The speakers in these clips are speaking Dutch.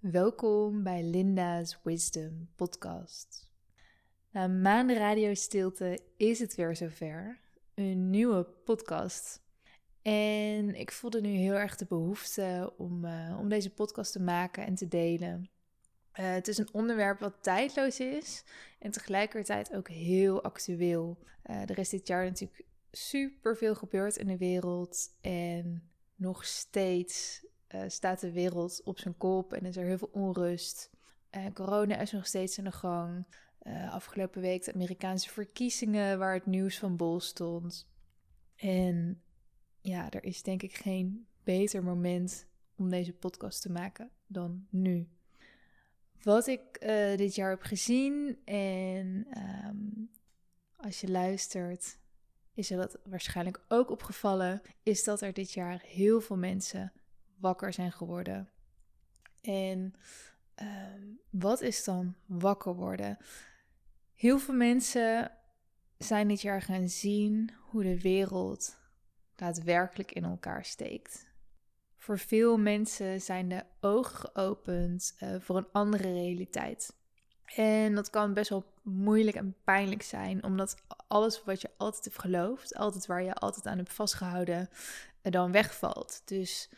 Welkom bij Linda's Wisdom Podcast. Na een maand radiostilte is het weer zover. Een nieuwe podcast. En ik voelde nu heel erg de behoefte om, uh, om deze podcast te maken en te delen. Uh, het is een onderwerp wat tijdloos is en tegelijkertijd ook heel actueel. Uh, er is dit jaar natuurlijk super veel gebeurd in de wereld en nog steeds uh, staat de wereld op zijn kop en is er heel veel onrust. Uh, corona is nog steeds aan de gang. Uh, afgelopen week de Amerikaanse verkiezingen waar het nieuws van bol stond. En ja, er is denk ik geen beter moment om deze podcast te maken dan nu. Wat ik dit jaar heb gezien en um, als je luistert, is je dat waarschijnlijk ook opgevallen, is dat er dit jaar heel veel mensen wakker zijn geworden. En uh, wat is dan wakker worden? Heel veel mensen zijn dit jaar gaan zien hoe de wereld daadwerkelijk in elkaar steekt. Voor veel mensen zijn de ogen geopend uh, voor een andere realiteit. En dat kan best wel moeilijk en pijnlijk zijn, omdat alles wat je altijd hebt geloofd, altijd waar je altijd aan hebt vastgehouden, dan wegvalt. Dus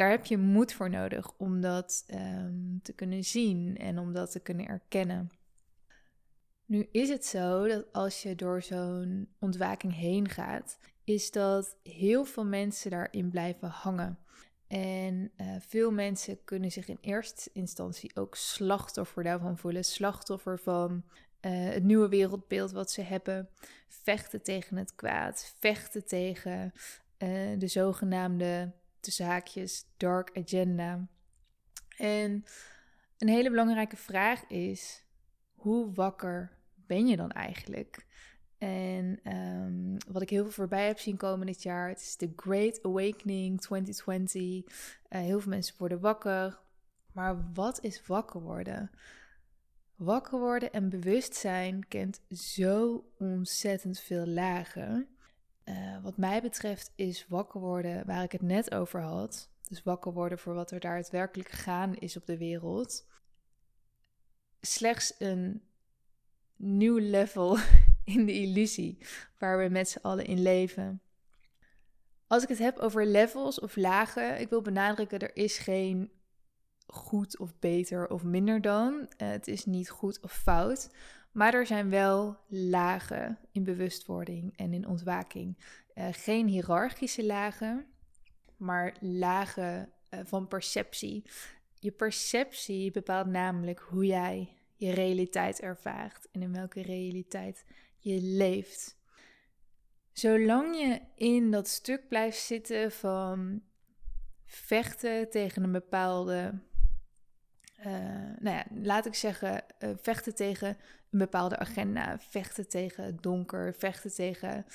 daar heb je moed voor nodig om dat um, te kunnen zien en om dat te kunnen erkennen. Nu is het zo dat als je door zo'n ontwaking heen gaat, is dat heel veel mensen daarin blijven hangen. En uh, veel mensen kunnen zich in eerste instantie ook slachtoffer daarvan voelen. Slachtoffer van uh, het nieuwe wereldbeeld wat ze hebben. Vechten tegen het kwaad. Vechten tegen uh, de zogenaamde tussen haakjes dark agenda. En een hele belangrijke vraag is: hoe wakker ben je dan eigenlijk? En um, wat ik heel veel voorbij heb zien komen dit jaar, het is de Great Awakening 2020. Uh, heel veel mensen worden wakker. Maar wat is wakker worden? Wakker worden en bewustzijn kent zo ontzettend veel lagen. Uh, wat mij betreft is wakker worden waar ik het net over had. Dus wakker worden voor wat er daadwerkelijk gaan is op de wereld. Slechts een nieuw level in de illusie waar we met z'n allen in leven. Als ik het heb over levels of lagen, ik wil benadrukken, er is geen goed of beter of minder dan. Uh, het is niet goed of fout. Maar er zijn wel lagen in bewustwording en in ontwaking. Uh, geen hiërarchische lagen, maar lagen uh, van perceptie. Je perceptie bepaalt namelijk hoe jij je realiteit ervaart en in welke realiteit je leeft. Zolang je in dat stuk blijft zitten van vechten tegen een bepaalde uh, nou ja, laat ik zeggen, vechten tegen een bepaalde agenda, vechten tegen donker, vechten tegen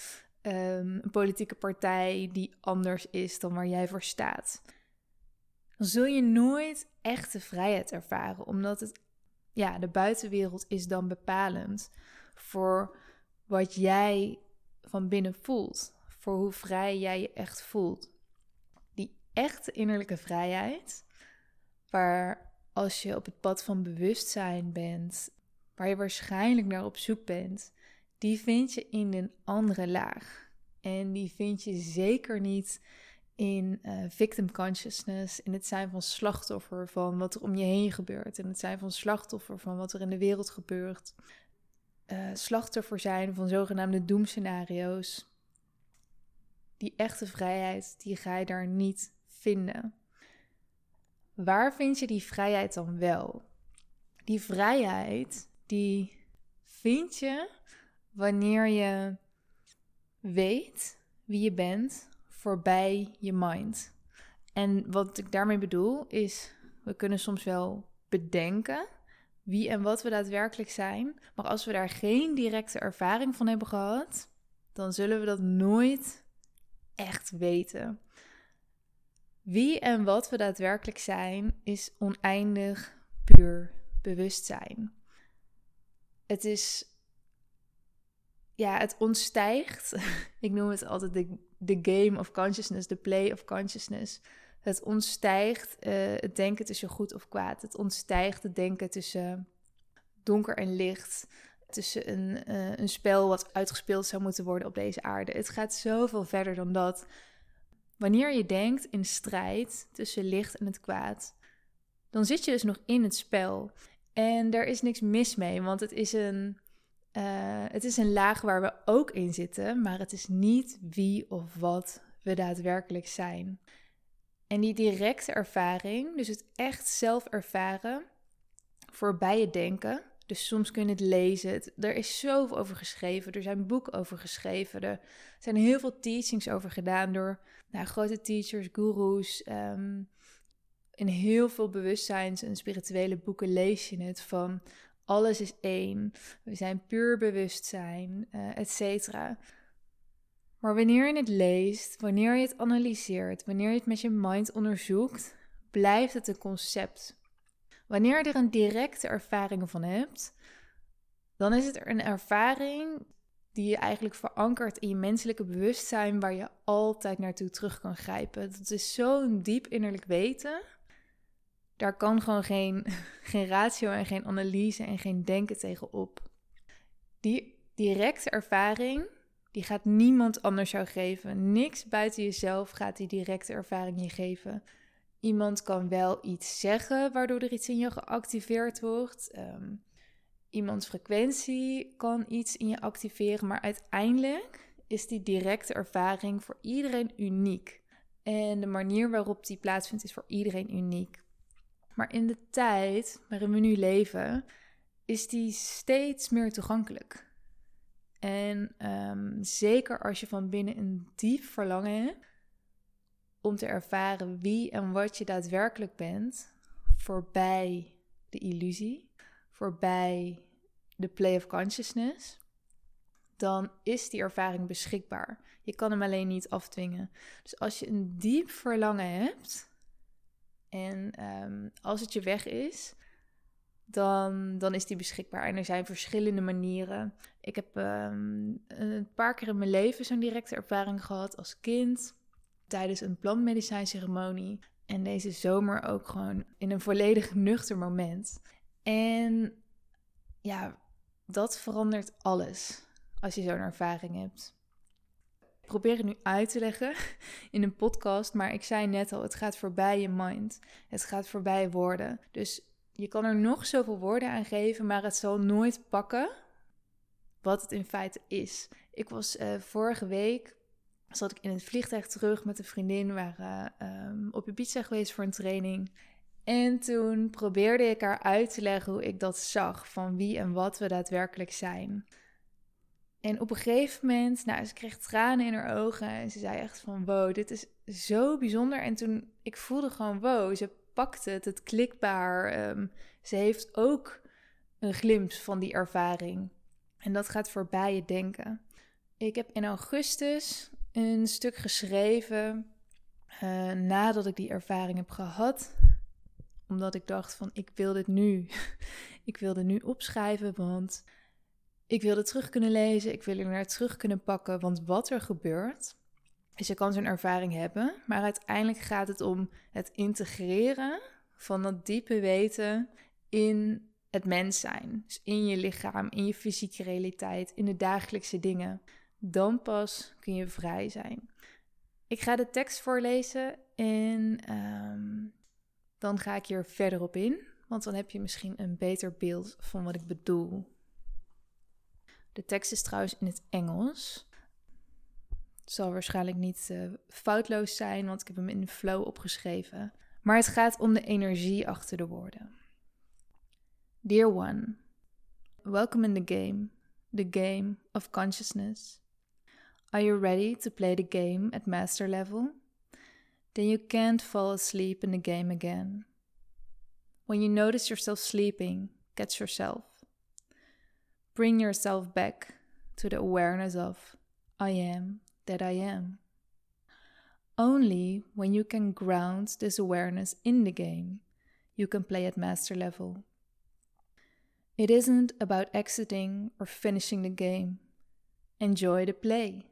um, een politieke partij die anders is dan waar jij voor staat. Dan zul je nooit echte vrijheid ervaren, omdat het, ja, de buitenwereld is dan bepalend voor wat jij van binnen voelt, voor hoe vrij jij je echt voelt. Die echte innerlijke vrijheid, waar als je op het pad van bewustzijn bent, waar je waarschijnlijk naar op zoek bent, die vind je in een andere laag. En die vind je zeker niet in uh, victim consciousness, in het zijn van slachtoffer van wat er om je heen gebeurt, in het zijn van slachtoffer van wat er in de wereld gebeurt. Uh, slachtoffer zijn van zogenaamde doemscenario's. Die echte vrijheid, die ga je daar niet vinden. Waar vind je die vrijheid dan wel? Die vrijheid, die vind je wanneer je weet wie je bent voorbij je mind. En wat ik daarmee bedoel is, we kunnen soms wel bedenken wie en wat we daadwerkelijk zijn, maar als we daar geen directe ervaring van hebben gehad, dan zullen we dat nooit echt weten. Wie en wat we daadwerkelijk zijn, is oneindig puur bewustzijn. Het is, ja, het ontstijgt. Ik noem het altijd de, de game of consciousness, de play of consciousness. Het ontstijgt uh, het denken tussen goed of kwaad. Het ontstijgt het denken tussen donker en licht. Tussen een, uh, een spel wat uitgespeeld zou moeten worden op deze aarde. Het gaat zoveel verder dan dat. Wanneer je denkt in strijd tussen licht en het kwaad, dan zit je dus nog in het spel. En daar is niks mis mee, want het is een, uh, het is een laag waar we ook in zitten, maar het is niet wie of wat we daadwerkelijk zijn. En die directe ervaring, dus het echt zelf ervaren, voorbij het denken. Dus soms kun je het lezen. er is zoveel over geschreven. Er zijn boeken over geschreven. Er zijn heel veel teachings over gedaan door nou, grote teachers, gurus. Um, in heel veel bewustzijns- en spirituele boeken lees je het van alles is één. We zijn puur bewustzijn, uh, et cetera. Maar wanneer je het leest, wanneer je het analyseert, wanneer je het met je mind onderzoekt, blijft het een concept. Wanneer je er een directe ervaring van hebt, dan is het een ervaring die je eigenlijk verankert in je menselijke bewustzijn, waar je altijd naartoe terug kan grijpen. Dat is zo'n diep innerlijk weten. Daar kan gewoon geen, geen ratio en geen analyse en geen denken tegenop. Die directe ervaring, die gaat niemand anders jou geven. Niks buiten jezelf gaat die directe ervaring je geven. Iemand kan wel iets zeggen waardoor er iets in je geactiveerd wordt. Um, iemands frequentie kan iets in je activeren, maar uiteindelijk is die directe ervaring voor iedereen uniek. En de manier waarop die plaatsvindt is voor iedereen uniek. Maar in de tijd waarin we nu leven, is die steeds meer toegankelijk. En ehm, zeker als je van binnen een diep verlangen hebt om te ervaren wie en wat je daadwerkelijk bent, voorbij de illusie, voorbij de play of consciousness, dan is die ervaring beschikbaar. Je kan hem alleen niet afdwingen. Dus als je een diep verlangen hebt en ehm, als het je weg is, dan, dan is die beschikbaar. En er zijn verschillende manieren. Ik heb ehm, een paar keer in mijn leven zo'n directe ervaring gehad als kind tijdens een plantmedicijnceremonie. En deze zomer ook gewoon in een volledig nuchter moment. En ja, dat verandert alles als je zo'n ervaring hebt. Ik probeer het nu uit te leggen in een podcast, maar ik zei net al, het gaat voorbij je mind. Het gaat voorbij woorden. Dus je kan er nog zoveel woorden aan geven, maar het zal nooit pakken wat het in feite is. Ik was uh, vorige week zat ik in het vliegtuig terug met een vriendin. We waren um, op Ibiza geweest voor een training. En toen probeerde ik haar uit te leggen hoe ik dat zag, van wie en wat we daadwerkelijk zijn. En op een gegeven moment, nou, ze kreeg tranen in haar ogen en ze zei echt van, wow, dit is zo bijzonder. En toen, ik voelde gewoon, wow, ze pakte het, het klikbaar. Ehm, ze heeft ook een glimp van die ervaring. En dat gaat voorbij je denken. Ik heb in augustus een stuk geschreven uh, nadat ik die ervaring heb gehad. Omdat ik dacht van ik wil dit nu. ik wil dit nu opschrijven, want ik wil het terug kunnen lezen. Ik wil er naar terug kunnen pakken. Want wat er gebeurt, is je kan zo'n ervaring hebben. Maar uiteindelijk gaat het om het integreren van dat diepe weten in het mens zijn. Dus in je lichaam, in je fysieke realiteit, in de dagelijkse dingen dan pas kun je vrij zijn. Ik ga de tekst voorlezen en ehm, dan ga ik hier verder op in, want dan heb je misschien een beter beeld van wat ik bedoel. De tekst is trouwens in het Engels. Het zal waarschijnlijk niet uh, foutloos zijn, want ik heb hem in de flow opgeschreven. Maar het gaat om de energie achter de woorden. Dear one, welcome in the game, the game of consciousness. Are you ready to play the game at master level? Then you can't fall asleep in the game again. When you notice yourself sleeping, catch yourself. Bring yourself back to the awareness of I am that I am. Only when you can ground this awareness in the game, you can play at master level. It isn't about exiting or finishing the game. Enjoy the play.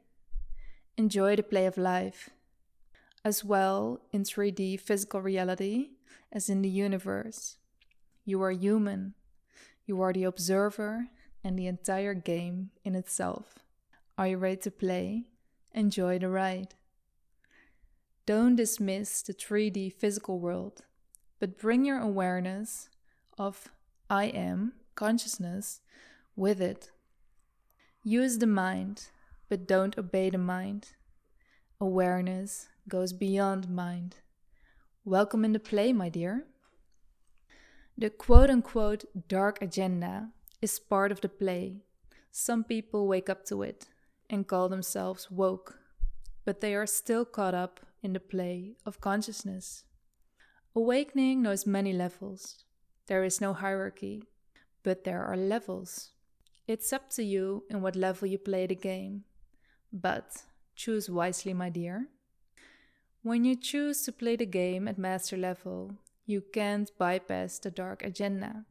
Enjoy the play of life. as well in 3D physical reality as in the universe. You are human. You are the observer and the entire game in itself. Are you ready to play? Enjoy the ride. Don't dismiss the 3D physical world, but bring your awareness of I am consciousness with it. Use the mind, but don't obey the mind. Awareness goes beyond mind. Welcome in the play, my dear. The quote unquote dark agenda is part of the play. Some people wake up to it and call themselves woke, but they are still caught up in the play of consciousness. Awakening knows many levels. There is no hierarchy, but there are levels. It's up to you in what level you play the game. But choose wisely, my dear. When you choose to play the game at master level, you can't bypass the dark agenda.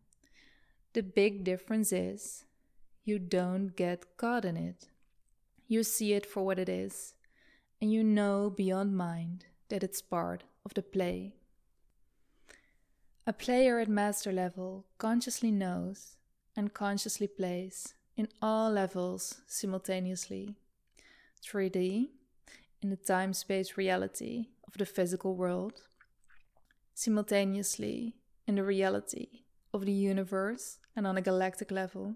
The big difference is you don't get caught in it. You see it for what it is, and you know beyond mind that it's part of the play. A player at master level consciously knows and consciously plays in all levels simultaneously 3D, in the time space reality of the physical world, simultaneously in the reality of the universe and on a galactic level,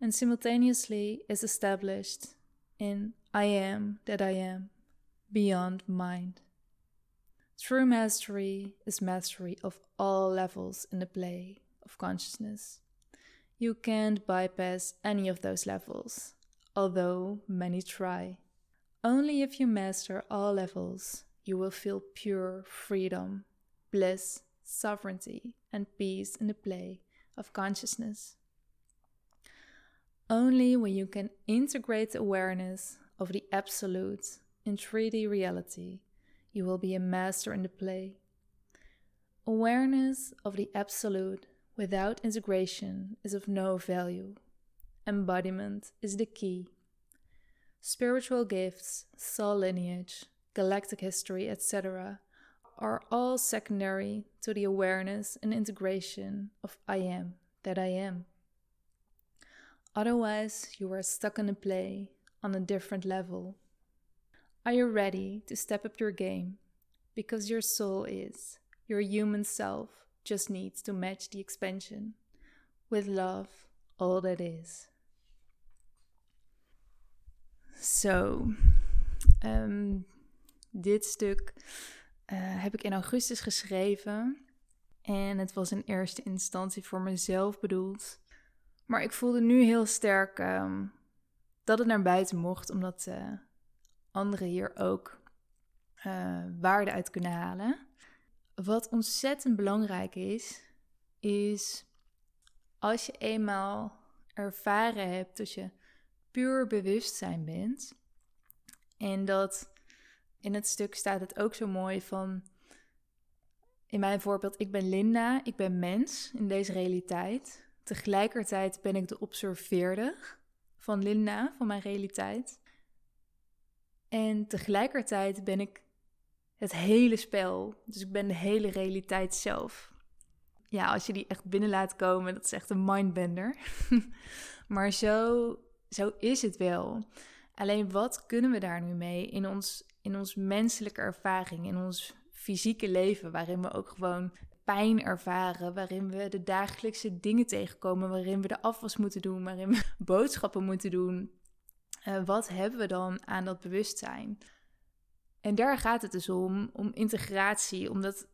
and simultaneously is established in I am that I am, beyond mind. True mastery is mastery of all levels in the play of consciousness. You can't bypass any of those levels, although many try. Only if you master all levels, you will feel pure freedom bliss, sovereignty, and peace in the play of consciousness. Only when you can integrate awareness of the absolute in 3D reality, you will be a master in the play. Awareness of the absolute without integration is of no value. Embodiment is the key. Spiritual gifts, soul lineage, galactic history, etc., are all secondary to the awareness and integration of I am that I am. Otherwise, you are stuck in a play on a different level. Are you ready to step up your game? Because your soul is, your human self just needs to match the expansion with love, all that is. Zo, um, dit stuk uh, heb ik in augustus geschreven. En het was in eerste instantie voor mezelf bedoeld. Maar ik voelde nu heel sterk um, dat het naar buiten mocht, omdat uh, anderen hier ook uh, waarde uit kunnen halen. Wat ontzettend belangrijk is, is als je eenmaal ervaren hebt dat je puur bewustzijn bent en dat in het stuk staat het ook zo mooi van. In mijn voorbeeld, ik ben Linda, ik ben mens in deze realiteit. Tegelijkertijd ben ik de observeerde van Linda, van mijn realiteit. En tegelijkertijd ben ik het hele spel. Dus ik ben de hele realiteit zelf. Ja, als je die echt binnen laat komen, dat is echt een mindbender. maar zo, zo is het wel. Alleen wat kunnen we daar nu mee in ons in ons menselijke ervaring, in ons fysieke leven, waarin we ook gewoon pijn ervaren, waarin we de dagelijkse dingen tegenkomen, waarin we de afwas moeten doen, waarin we boodschappen moeten doen. Uh, wat hebben we dan aan dat bewustzijn? En daar gaat het dus om, om integratie, omdat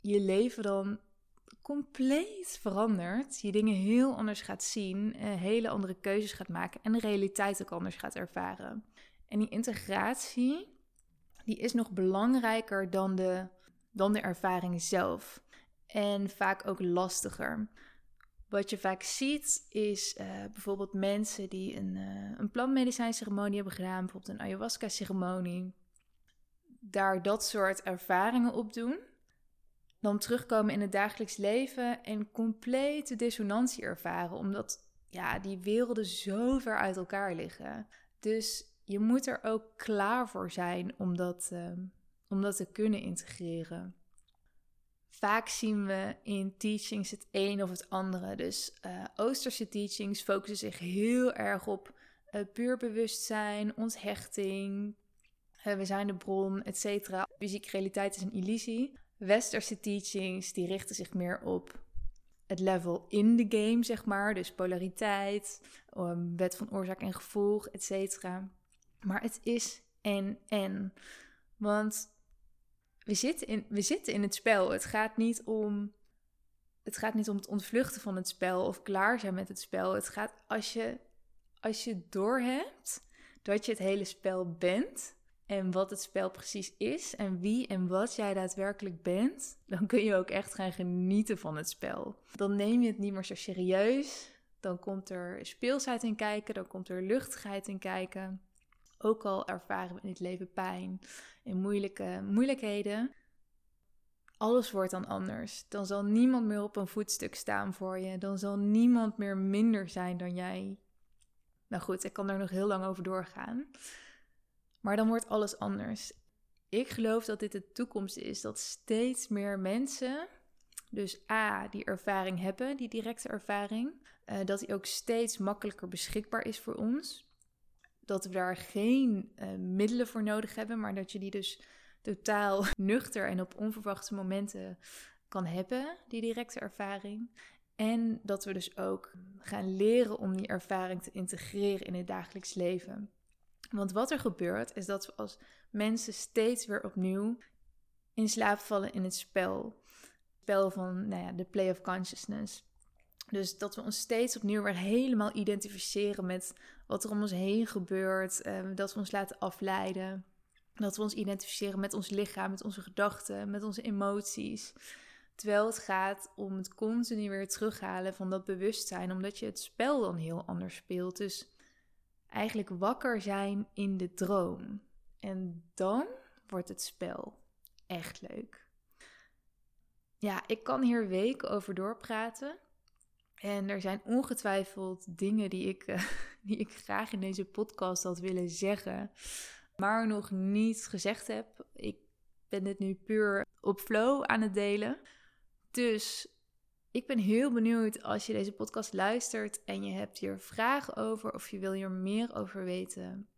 je leven dan compleet verandert. Je dingen heel anders gaat zien, uh, hele andere keuzes gaat maken en de realiteit ook anders gaat ervaren. En die integratie, die is nog belangrijker dan de, dan de ervaring zelf. En vaak ook lastiger. Wat je vaak ziet is uh, bijvoorbeeld mensen die een, uh, een plantmedicijnceremonie hebben gedaan, bijvoorbeeld een ayahuasca-ceremonie, daar dat soort ervaringen op doen, dan terugkomen in het dagelijks leven en complete dissonantie ervaren, omdat ja, die werelden zo ver uit elkaar liggen. Dus je moet er ook klaar voor zijn om dat, ehm, om dat te kunnen integreren. Vaak zien we in teachings het een of het andere. Dus uh, Oosterse teachings focussen zich heel erg op uh, puur bewustzijn, onthechting, uh, we zijn de bron, etc. Fysieke realiteit is een illusie. Westerse teachings die richten zich meer op het level in de game, zeg maar. Dus polariteit, um, wet van oorzaak en gevolg, etc. Maar het is en en. Want we zitten, in, we zitten in het spel. Het gaat niet om. Het gaat niet om het ontvluchten van het spel of klaar zijn met het spel. Het gaat als je, als je doorhebt dat je het hele spel bent, en wat het spel precies is en wie en wat jij daadwerkelijk bent, dan kun je ook echt gaan genieten van het spel. Dan neem je het niet meer zo serieus. Dan komt er speelsheid in kijken, dan komt er luchtigheid in kijken. Ook al ervaren we in het leven pijn en moeilijke moeilijkheden. Alles wordt dan anders. Dan zal niemand meer op een voetstuk staan voor je. Dan zal niemand meer minder zijn dan jij. Nou goed, ik kan er nog heel lang over doorgaan. Maar dan wordt alles anders. Ik geloof dat dit de toekomst is. Dat steeds meer mensen, dus A, die ervaring hebben, die directe ervaring, uh, dat die ook steeds makkelijker beschikbaar is voor ons. Dat we daar geen uh, middelen voor nodig hebben, maar dat je die dus totaal nuchter en op onverwachte momenten kan hebben, die directe ervaring. En dat we dus ook gaan leren om die ervaring te integreren in het dagelijks leven. Want wat er gebeurt is dat we als mensen steeds weer opnieuw in slaap vallen in het spel. Het spel van nou ja, de play of consciousness. Dus dat we ons steeds opnieuw weer helemaal identificeren met wat er om ons heen gebeurt. Eh, dat we ons laten afleiden. Dat we ons identificeren met ons lichaam, met onze gedachten, met onze emoties. Terwijl het gaat om het continu weer terughalen van dat bewustzijn, omdat je het spel dan heel anders speelt. Dus eigenlijk wakker zijn in de droom. En dan wordt het spel echt leuk. Ja, ik kan hier weken over doorpraten. En er zijn ongetwijfeld dingen die ik, uh, die ik graag in deze podcast had willen zeggen, maar nog niet gezegd heb. Ik ben dit nu puur op flow aan het delen. Dus ik ben heel benieuwd als je deze podcast luistert en je hebt hier vragen over of je wil hier meer over weten.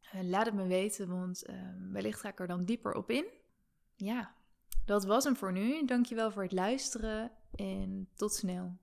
Eh, laat het me weten, want uh, wellicht ga ik er dan dieper op in. Ja, dat was hem voor nu. Dankjewel voor het luisteren en tot snel.